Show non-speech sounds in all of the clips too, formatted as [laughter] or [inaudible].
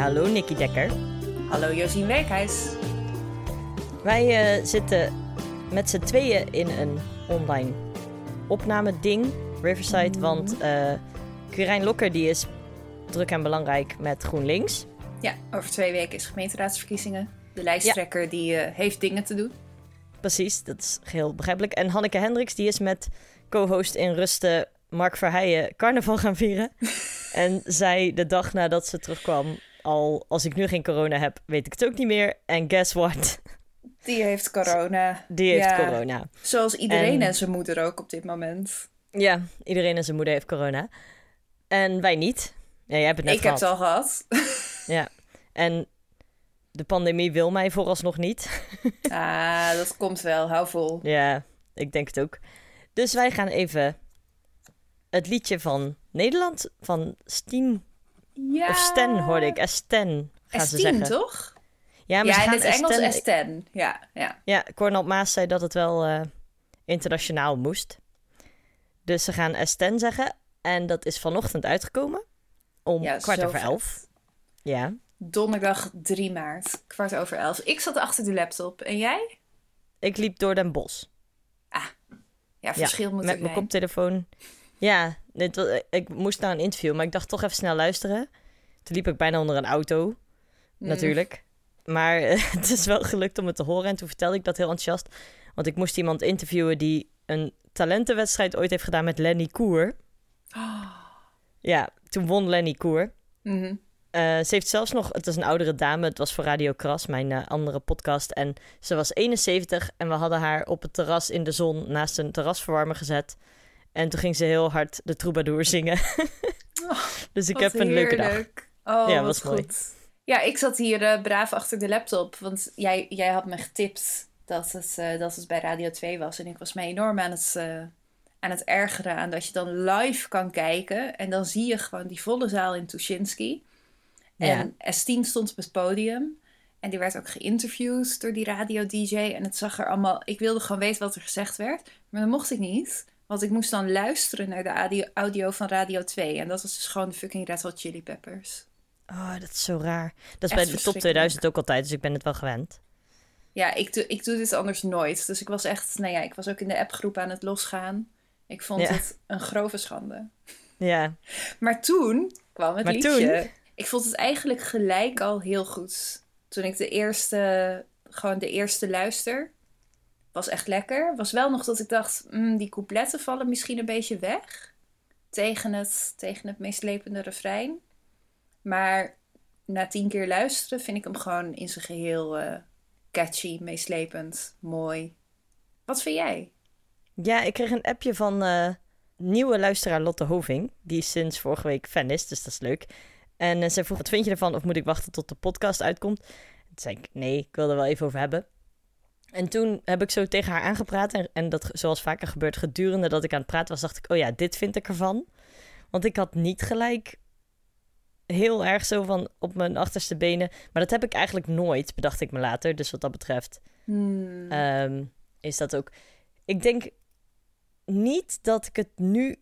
Ja, hallo Nicky Dekker. Hallo Josien Werkhuis. Wij uh, zitten met z'n tweeën in een online opname-ding, Riverside. Mm. Want uh, Quirijn Lokker die is druk en belangrijk met GroenLinks. Ja, over twee weken is gemeenteraadsverkiezingen. De lijsttrekker die uh, heeft dingen te doen. Precies, dat is heel begrijpelijk. En Hanneke Hendricks die is met co-host in Rusten Mark Verheijen carnaval gaan vieren. [laughs] en zij de dag nadat ze terugkwam al, als ik nu geen corona heb, weet ik het ook niet meer. En guess what? Die heeft corona. Die heeft corona. Zoals iedereen en... zijn moeder ook op dit moment. Ja, iedereen en zijn moeder heeft corona. En wij niet. Ja, jij hebt het net ik gehad. heb het al gehad. [laughs] ja, en de pandemie wil mij vooralsnog niet. [laughs] ah, dat komt wel. Hou vol. Ja, ik denk het ook. Dus wij gaan even het liedje van Nederland, van Stien. Ja. Of Sten hoorde ik. Esten gaan ze zeggen. toch? Ja, maar ja in het Engels Esten. Ja, ja. Ja, Cornel Maas zei dat het wel uh, internationaal moest. Dus ze gaan Esten zeggen. En dat is vanochtend uitgekomen. Om ja, kwart over elf. Ja. Donderdag 3 maart, kwart over elf. Ik zat achter de laptop. En jij? Ik liep door Den Bos. Ah, ja, verschil ja, moet Met mijn koptelefoon. Ja, dit, ik moest naar een interview, maar ik dacht toch even snel luisteren. Toen liep ik bijna onder een auto, mm. natuurlijk. Maar [laughs] het is wel gelukt om het te horen. En toen vertelde ik dat heel enthousiast. Want ik moest iemand interviewen die een talentenwedstrijd ooit heeft gedaan met Lenny Koer. Oh. [gasps] Ja, toen won Lenny Koer. Mm -hmm. uh, ze heeft zelfs nog, het is een oudere dame, het was voor Radio Kras, mijn uh, andere podcast. En ze was 71 en we hadden haar op het terras in de zon naast een terrasverwarmer gezet. En toen ging ze heel hard de troubadour zingen. oh, [laughs] dus ik heb een leuke dag. Oh, ja, was goed. mooi. Ja, ik zat hier uh, braaf achter de laptop. Want jij, jij had me getipt dat het, uh, dat het bij Radio 2 was. En ik was me enorm aan het, uh, aan het ergeren aan dat je dan live kan kijken. En dan zie je gewoon die volle zaal in Tuschinski. En ja. S10 stond op het podium. En die werd ook geïnterviewd door die radio-dj. En het zag er allemaal... Ik wilde gewoon weten wat er gezegd werd. Maar dat mocht ik niet. Want ik moest dan luisteren naar de audio, van Radio 2. En dat was dus gewoon de fucking Red Hot Chili Peppers. Oh, dat is zo raar. Dat is Echt bij de top 2000 ook altijd, dus ik ben het wel gewend. Ja, ik doe, ik doe dit anders nooit. Dus ik was echt, nou ja, ik was ook in de appgroep aan het losgaan. Ik vond Ja. het een grove schande. Ja, Maar toen kwam het Maar liedje. toen? Ik vond het eigenlijk gelijk al heel goed. Toen ik de eerste, gewoon de eerste luister, was echt lekker. Was wel nog dat ik dacht, mm, die coupletten vallen misschien een beetje weg. Tegen het, tegen het meeslepende refrein. Maar na tien keer luisteren vind ik hem gewoon in zijn geheel eh, catchy, meeslepend, mooi. Wat vind jij? ja ik kreeg een appje van eh, nieuwe luisteraar Lotte Hoving. Die sinds vorige week fan is, dus dat is leuk. En eh, ze vroeg, wat vind je ervan? Of moet ik wachten tot de podcast uitkomt? Toen zei ik, nee, ik wil er wel even over hebben. En toen heb ik zo tegen haar aangepraat. En, en dat, zoals vaker gebeurt, gedurende dat ik aan het praten was, dacht ik, oh ja, dit vind ik ervan. Want ik had niet gelijk heel erg zo van op mijn achterste benen. Maar dat heb ik eigenlijk nooit, bedacht ik me later. Dus wat dat betreft Hmm. ehm, is dat ook. Ik denk niet dat ik het nu,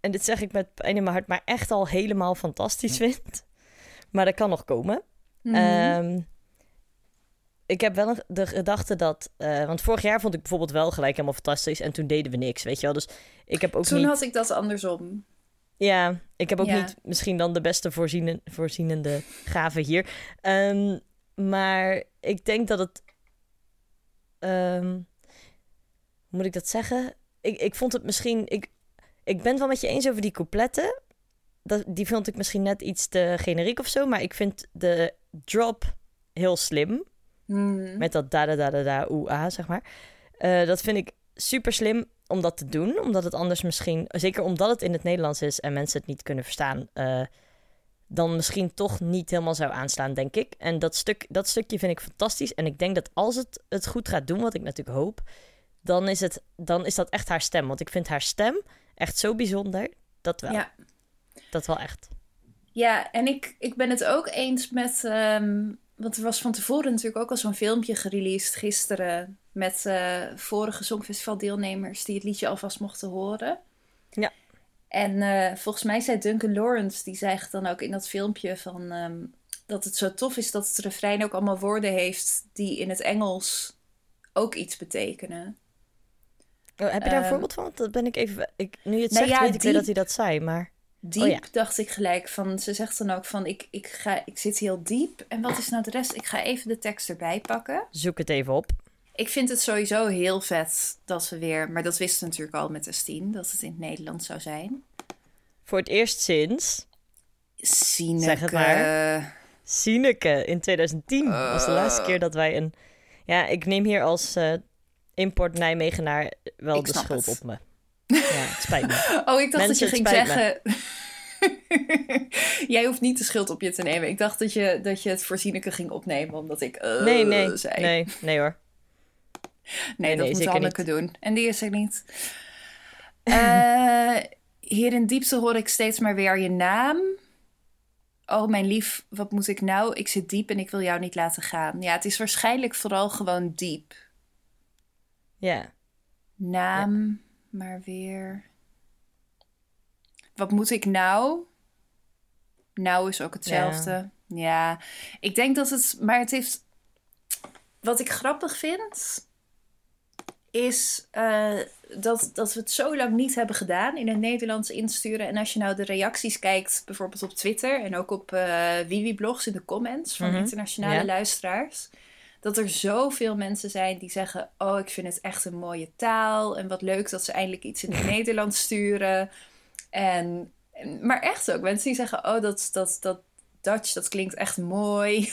en dit zeg ik met pijn in mijn hart, maar echt al helemaal fantastisch vind. Maar dat kan nog komen. Mhm. Ehm, ik heb wel de gedachte dat. eh, want vorig jaar vond ik bijvoorbeeld wel gelijk helemaal fantastisch. En toen deden we niks, weet je wel. Dus ik heb ook Toen niet. had ik dat andersom. Ja, ik heb ook Ja. niet misschien dan de beste voorzienen, voorzienende gave hier. Ehm, maar ik denk dat het. ehm, hoe moet ik dat zeggen? Ik, ik vond het misschien. Ik, ik ben het wel met je eens over die coupletten. Dat, die vond ik misschien net iets te generiek of zo. Maar ik vind de drop heel slim. Hmm. Met dat da da da da da oe a, zeg maar. Eh, dat vind ik super slim om dat te doen. Omdat het anders misschien, zeker omdat het in het Nederlands is en mensen het niet kunnen verstaan, eh, dan misschien toch niet helemaal zou aanslaan, denk ik. En dat, stuk, dat stukje vind ik fantastisch. En ik denk dat als het het goed gaat doen, wat ik natuurlijk hoop, dan is, het, dan is dat echt haar stem. Want ik vind haar stem echt zo bijzonder. Dat wel. Ja. Dat wel echt. Ja, en ik, ik ben het ook eens met. ehm, want er was van tevoren natuurlijk ook al zo'n filmpje gereleased gisteren. Met eh, vorige Songfestival-deelnemers die het liedje alvast mochten horen. Ja. En eh, volgens mij zei Duncan Lawrence, die zegt dan ook in dat filmpje van. ehm, dat het zo tof is dat het refrein ook allemaal woorden heeft die in het Engels ook iets betekenen. Oh, heb je daar een Ehm, voorbeeld van? Dat ben ik even... Ik, nu je het nou zegt, ja, weet ik weer die- dat hij dat zei, maar... Diep Oh ja. dacht ik gelijk van, ze zegt dan ook van, ik, ik, ga, ik zit heel diep. En wat is nou de rest? Ik ga even de tekst erbij pakken. Zoek het even op. Ik vind het sowieso heel vet dat we weer, maar dat wisten we natuurlijk al met Estine, dat het in het Nederlands zou zijn. Voor het eerst sinds... Sineke. Zeg het maar. Sineke in 2010 was de laatste keer dat wij een... Ja, ik neem hier als eh, import Nijmegenaar wel Ik de schuld het. op me. Ja, het spijt me. [laughs] Oh, ik dacht Mensen, dat je ging zeggen. [laughs] Jij hoeft niet de schuld op je te nemen. Ik dacht dat je, dat je het voor Sineke ging opnemen, omdat ik. eh, Nee, nee, zei. nee, nee hoor. Nee, dat nee, moet Hanneke doen. En die is er niet. [laughs] Eh, hier in diepte hoor ik steeds maar weer je naam. Oh, mijn lief, wat moet ik nou? Ik zit diep en ik wil jou niet laten gaan. Ja, het is waarschijnlijk vooral gewoon diep. Ja. Naam, maar weer. Wat moet ik nou? Nou is ook hetzelfde. Ja. ik denk dat het. Maar het heeft. Wat ik grappig vind. Is eh, dat, dat we het zo lang niet hebben gedaan in het Nederlands insturen. En als je nou de reacties kijkt, bijvoorbeeld op Twitter en ook op eh Wiwi-blogs in de comments van Mhm. internationale Ja. luisteraars dat er zoveel mensen zijn die zeggen: Oh, ik vind het echt een mooie taal. En wat leuk dat ze eindelijk iets in het [laughs] Nederlands sturen. En, maar echt ook, mensen die zeggen: Oh, dat, dat, dat Dutch, dat klinkt echt mooi.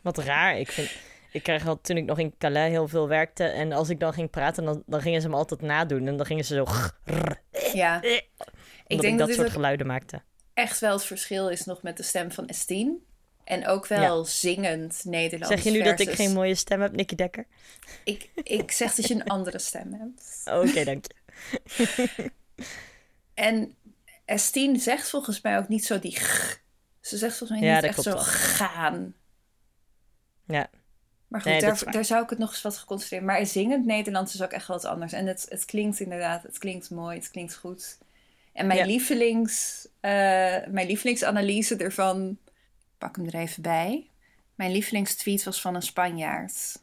Wat raar. Ik vind... Ik krijg al toen ik nog in Calais heel veel werkte. En als ik dan ging praten, dan, dan gingen ze me altijd nadoen. En dan gingen ze zo... ja, omdat ik ik, denk dat dat dit soort geluiden maakte. echt wel het verschil is nog met de stem van Estine. En ook wel zingend Nederlands. Zeg je nu dat ik geen mooie stem heb, Nicky Dekker? Ik, ik zeg dat je een andere stem hebt. [laughs] Oké, dank je. [laughs] En Estine zegt volgens mij ook niet zo die g. Ze zegt volgens mij Ja, niet echt zo wel. gaan. Ja. Maar goed, Nee, daar, daar zou ik het nog eens wat geconcentreerd. Maar zingend Nederlands is ook echt wel wat anders. En het, het klinkt inderdaad, het klinkt mooi, het klinkt goed. En mijn Ja. lievelings, eh, mijn lievelingsanalyse ervan, pak hem er even bij. Mijn lievelingstweet was van een Spanjaard.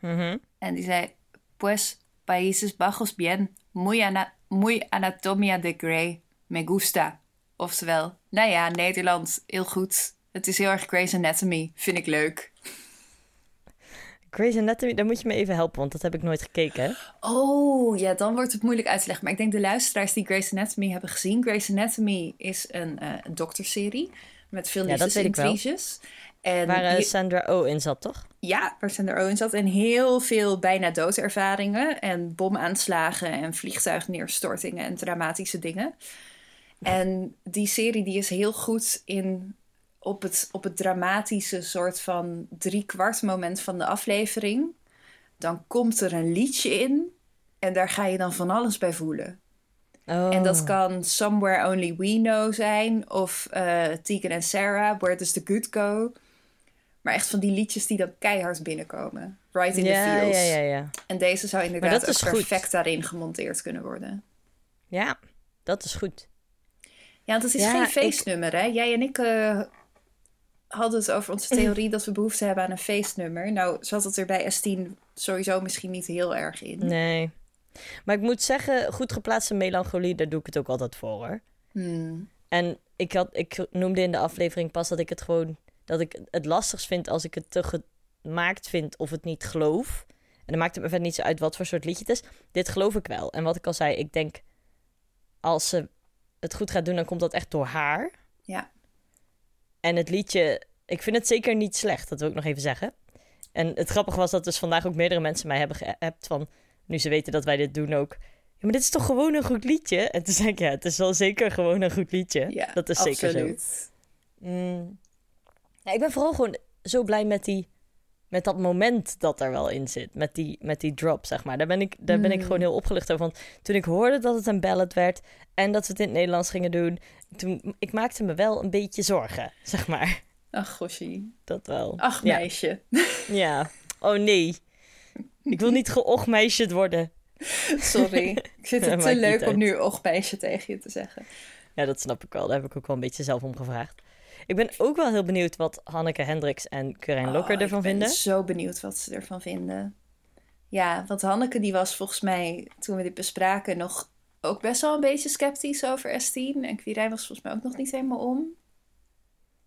Mhm. En die zei, pues, Países Bajos bien, muy, ana muy anatomia de Grey, me gusta. Oftewel, nou ja, Nederland, heel goed. Het is heel erg Grey's Anatomy, vind ik leuk. Grey's Anatomy, daar moet je me even helpen, want dat heb ik nooit gekeken. hè? Oh, ja, dan wordt het moeilijk uit te leggen. Maar ik denk de luisteraars die Grey's Anatomy hebben gezien. Grey's Anatomy is een, eh een dokterserie met veel Ja, wel. liefdesintriges. En Waar eh, Sandra Oh in zat, toch? Ja, waar Sander Owen zat. En heel veel bijna doodervaringen. En bomaanslagen en vliegtuigneerstortingen en dramatische dingen. En die serie die is heel goed in op het, op het dramatische soort van drie kwart moment van de aflevering. Dan komt er een liedje in. En daar ga je dan van alles bij voelen. Oh. En dat kan Somewhere Only We Know zijn. Of eh Tegan en Sarah, Where Does the Good Go? Maar echt van die liedjes die dan keihard binnenkomen. Right in the ja, feels. ja, ja, ja. En deze zou inderdaad dat goed. perfect daarin gemonteerd kunnen worden. Ja, dat is goed. Ja, want het is geen ik- feestnummer, hè? Jij en ik eh, hadden het over onze theorie dat we behoefte hebben aan een feestnummer. Nou, zat het er bij Estine sowieso misschien niet heel erg in. Nee. Maar ik moet zeggen, goed geplaatste melancholie, daar doe ik het ook altijd voor, hoor. Hmm. En ik, had, ik noemde in de aflevering pas dat ik het gewoon... dat ik het lastigst vind als ik het te gemaakt vind of het niet geloof. En dan maakt het me verder niet zo uit wat voor soort liedje het is. Dit geloof ik wel. En wat ik al zei, ik denk... als ze het goed gaat doen, dan komt dat echt door haar. Ja. En het liedje, ik vind het zeker niet slecht, dat wil ik nog even zeggen. En het grappige was dat dus vandaag ook meerdere mensen mij hebben geappt van... nu ze weten dat wij dit doen ook... Ja, maar dit is toch gewoon een goed liedje? En toen zei ik, ja, het is wel zeker gewoon een goed liedje. Ja, dat is zeker zo. absoluut. Mm. Ja, ik ben vooral gewoon zo blij met, die, met dat moment dat er wel in zit. Met die, met die drop, zeg maar. Daar ben ik, daar ben ik Mm. gewoon heel opgelucht over. Want toen ik hoorde dat het een ballad werd... en dat we het in het Nederlands gingen doen... toen ik maakte me wel een beetje zorgen, zeg maar. Ach, goshie. Dat wel. Ach, ja. meisje. Ja. Oh nee. Ik wil niet geochmeisjed worden. Sorry. [laughs] Ik vind het te leuk om nu och meisje tegen je te zeggen. Ja, dat snap ik wel. Daar heb ik ook wel een beetje zelf om gevraagd. Ik ben ook wel heel benieuwd wat Hanneke Hendricks en Curijn Lokker Oh, ervan ik ben vinden. zo benieuwd wat ze ervan vinden. Ja, want Hanneke die was volgens mij, toen we dit bespraken, nog ook best wel een beetje sceptisch over S10. En Quirijn was volgens mij ook nog niet helemaal om.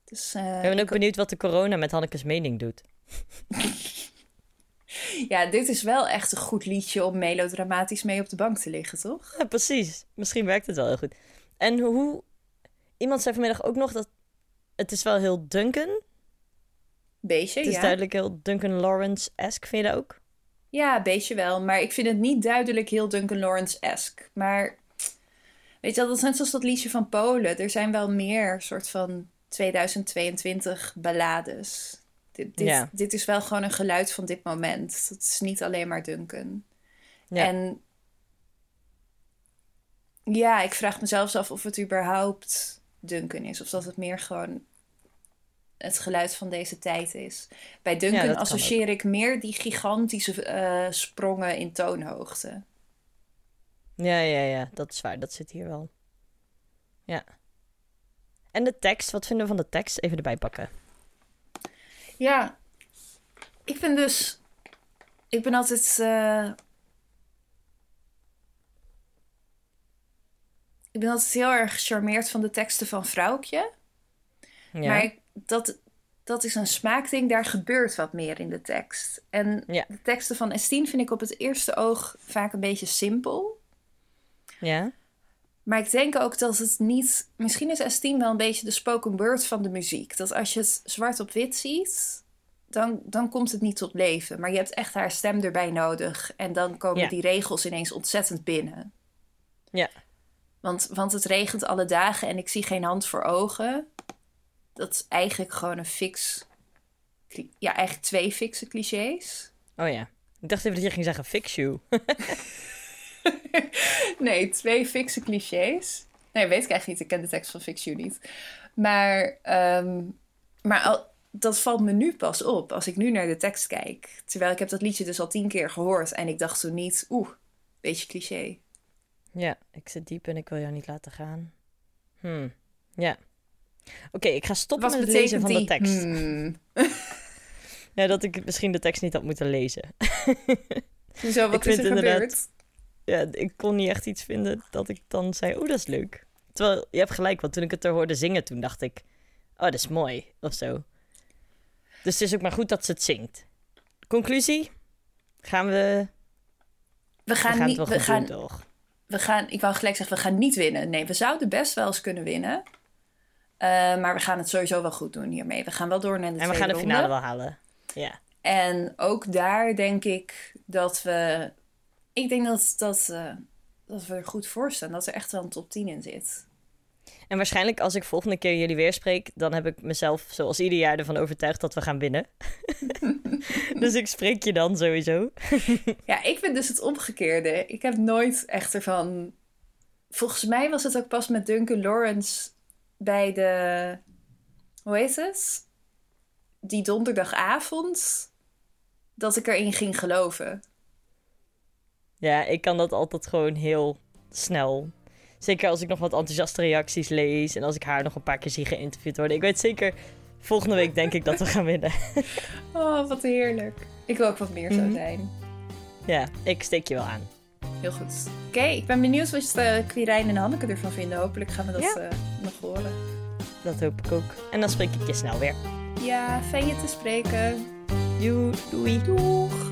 Dus, eh, Ik ben ook benieuwd wat de corona met Hannekes mening doet. [laughs] ja, dit is wel echt een goed liedje om melodramatisch mee op de bank te liggen, toch? Ja, precies. Misschien werkt het wel heel goed. En hoe... Iemand zei vanmiddag ook nog dat het is wel heel Duncan. Beetje, Het is ja. duidelijk heel Duncan Lawrence-esque, vind je dat ook? Ja, beetje wel. Maar ik vind het niet duidelijk heel Duncan Lawrence-esque. Maar weet je wel, dat is net zoals dat liedje van Polen. Er zijn wel meer soort van 2022 ballades. Dit, dit, Ja. dit is wel gewoon een geluid van dit moment. Het is niet alleen maar Duncan. Ja. En ja, ik vraag mezelf af of het überhaupt Duncan is. Of dat het meer gewoon het geluid van deze tijd is. Bij Duncan associeer ik meer die gigantische eh, sprongen in toonhoogte. Ja, ja, ja. Dat is waar. Dat zit hier wel. Ja. En de tekst. Wat vinden we van de tekst? Even erbij pakken. Ja, ik vind dus. Ik ben altijd. eh, ik ben altijd heel erg gecharmeerd van de teksten van Vrouwtje. Ja. Maar ik- dat, dat is een smaakding, daar gebeurt wat meer in de tekst. En Ja. de teksten van Estine vind ik op het eerste oog vaak een beetje simpel. Ja. Maar ik denk ook dat het niet. Misschien is Estine wel een beetje de spoken word van de muziek. Dat als je het zwart op wit ziet, dan, dan komt het niet tot leven. Maar je hebt echt haar stem erbij nodig. En dan komen Ja. die regels ineens ontzettend binnen. Ja. Want, want het regent alle dagen en ik zie geen hand voor ogen. Dat is eigenlijk gewoon een fix. Ja, eigenlijk twee fixe clichés. Oh ja. Ik dacht even dat je ging zeggen fix you. [laughs] [laughs] Nee, twee fixe clichés. Nee, weet ik eigenlijk niet. Ik ken de tekst van Fix You niet. Maar, ehm, maar al, dat valt me nu pas op als ik nu naar de tekst kijk. Terwijl ik heb dat liedje dus al tien keer gehoord. En ik dacht toen niet, oeh, beetje cliché. Ja, ik zit diep en ik wil jou niet laten gaan. Hmm. Ja. Oké, ik ga stoppen Wat met het lezen van de tekst. Hmm. [laughs] Ja, dat ik misschien de tekst niet had moeten lezen. [laughs] Zo, wat Ik is vind er inderdaad- gebeurd? Ja, ik kon niet echt iets vinden dat ik dan zei, oh, dat is leuk. Terwijl, je hebt gelijk, want toen ik het er hoorde zingen, toen dacht ik, oh, dat is mooi, of zo. Dus het is ook maar goed dat ze het zingt. Conclusie? Gaan we... We We gaan, gaan, niet, we gaan, toch? we gaan, ik wou gelijk zeggen, we gaan niet winnen. Nee, we zouden best wel eens kunnen winnen. Eh, maar we gaan het sowieso wel goed doen hiermee. We gaan wel door naar de En we tweede gaan de ronde. finale wel halen. Ja. En ook daar denk ik dat we. Ik denk dat, dat, eh, dat we er goed voor staan. Dat er echt wel een top 10 in zit. En waarschijnlijk als ik volgende keer jullie weer spreek, dan heb ik mezelf zoals ieder jaar ervan overtuigd dat we gaan winnen. [laughs] [laughs] dus ik spreek je dan sowieso. [laughs] Ja, ik vind dus het omgekeerde. Ik heb nooit echt ervan. Volgens mij was het ook pas met Duncan Lawrence bij de. Hoe heet het? Die donderdagavond. Dat ik erin ging geloven. Ja, ik kan dat altijd gewoon heel snel. Zeker als ik nog wat enthousiaste reacties lees en als ik haar nog een paar keer zie geïnterviewd worden. Ik weet zeker, volgende week denk ik dat we gaan winnen. [laughs] Oh, wat heerlijk. Ik wil ook wat meer zo Mhm. zijn. ja, ik steek je wel aan. Heel goed. Oké, ik ben benieuwd wat uh, Quirijn en Hanneke ervan vinden. Hopelijk gaan we dat Ja. eh, nog horen. Dat hoop ik ook. En dan spreek ik je snel weer. Ja, fijn je te spreken. Joe, doei. Doeg!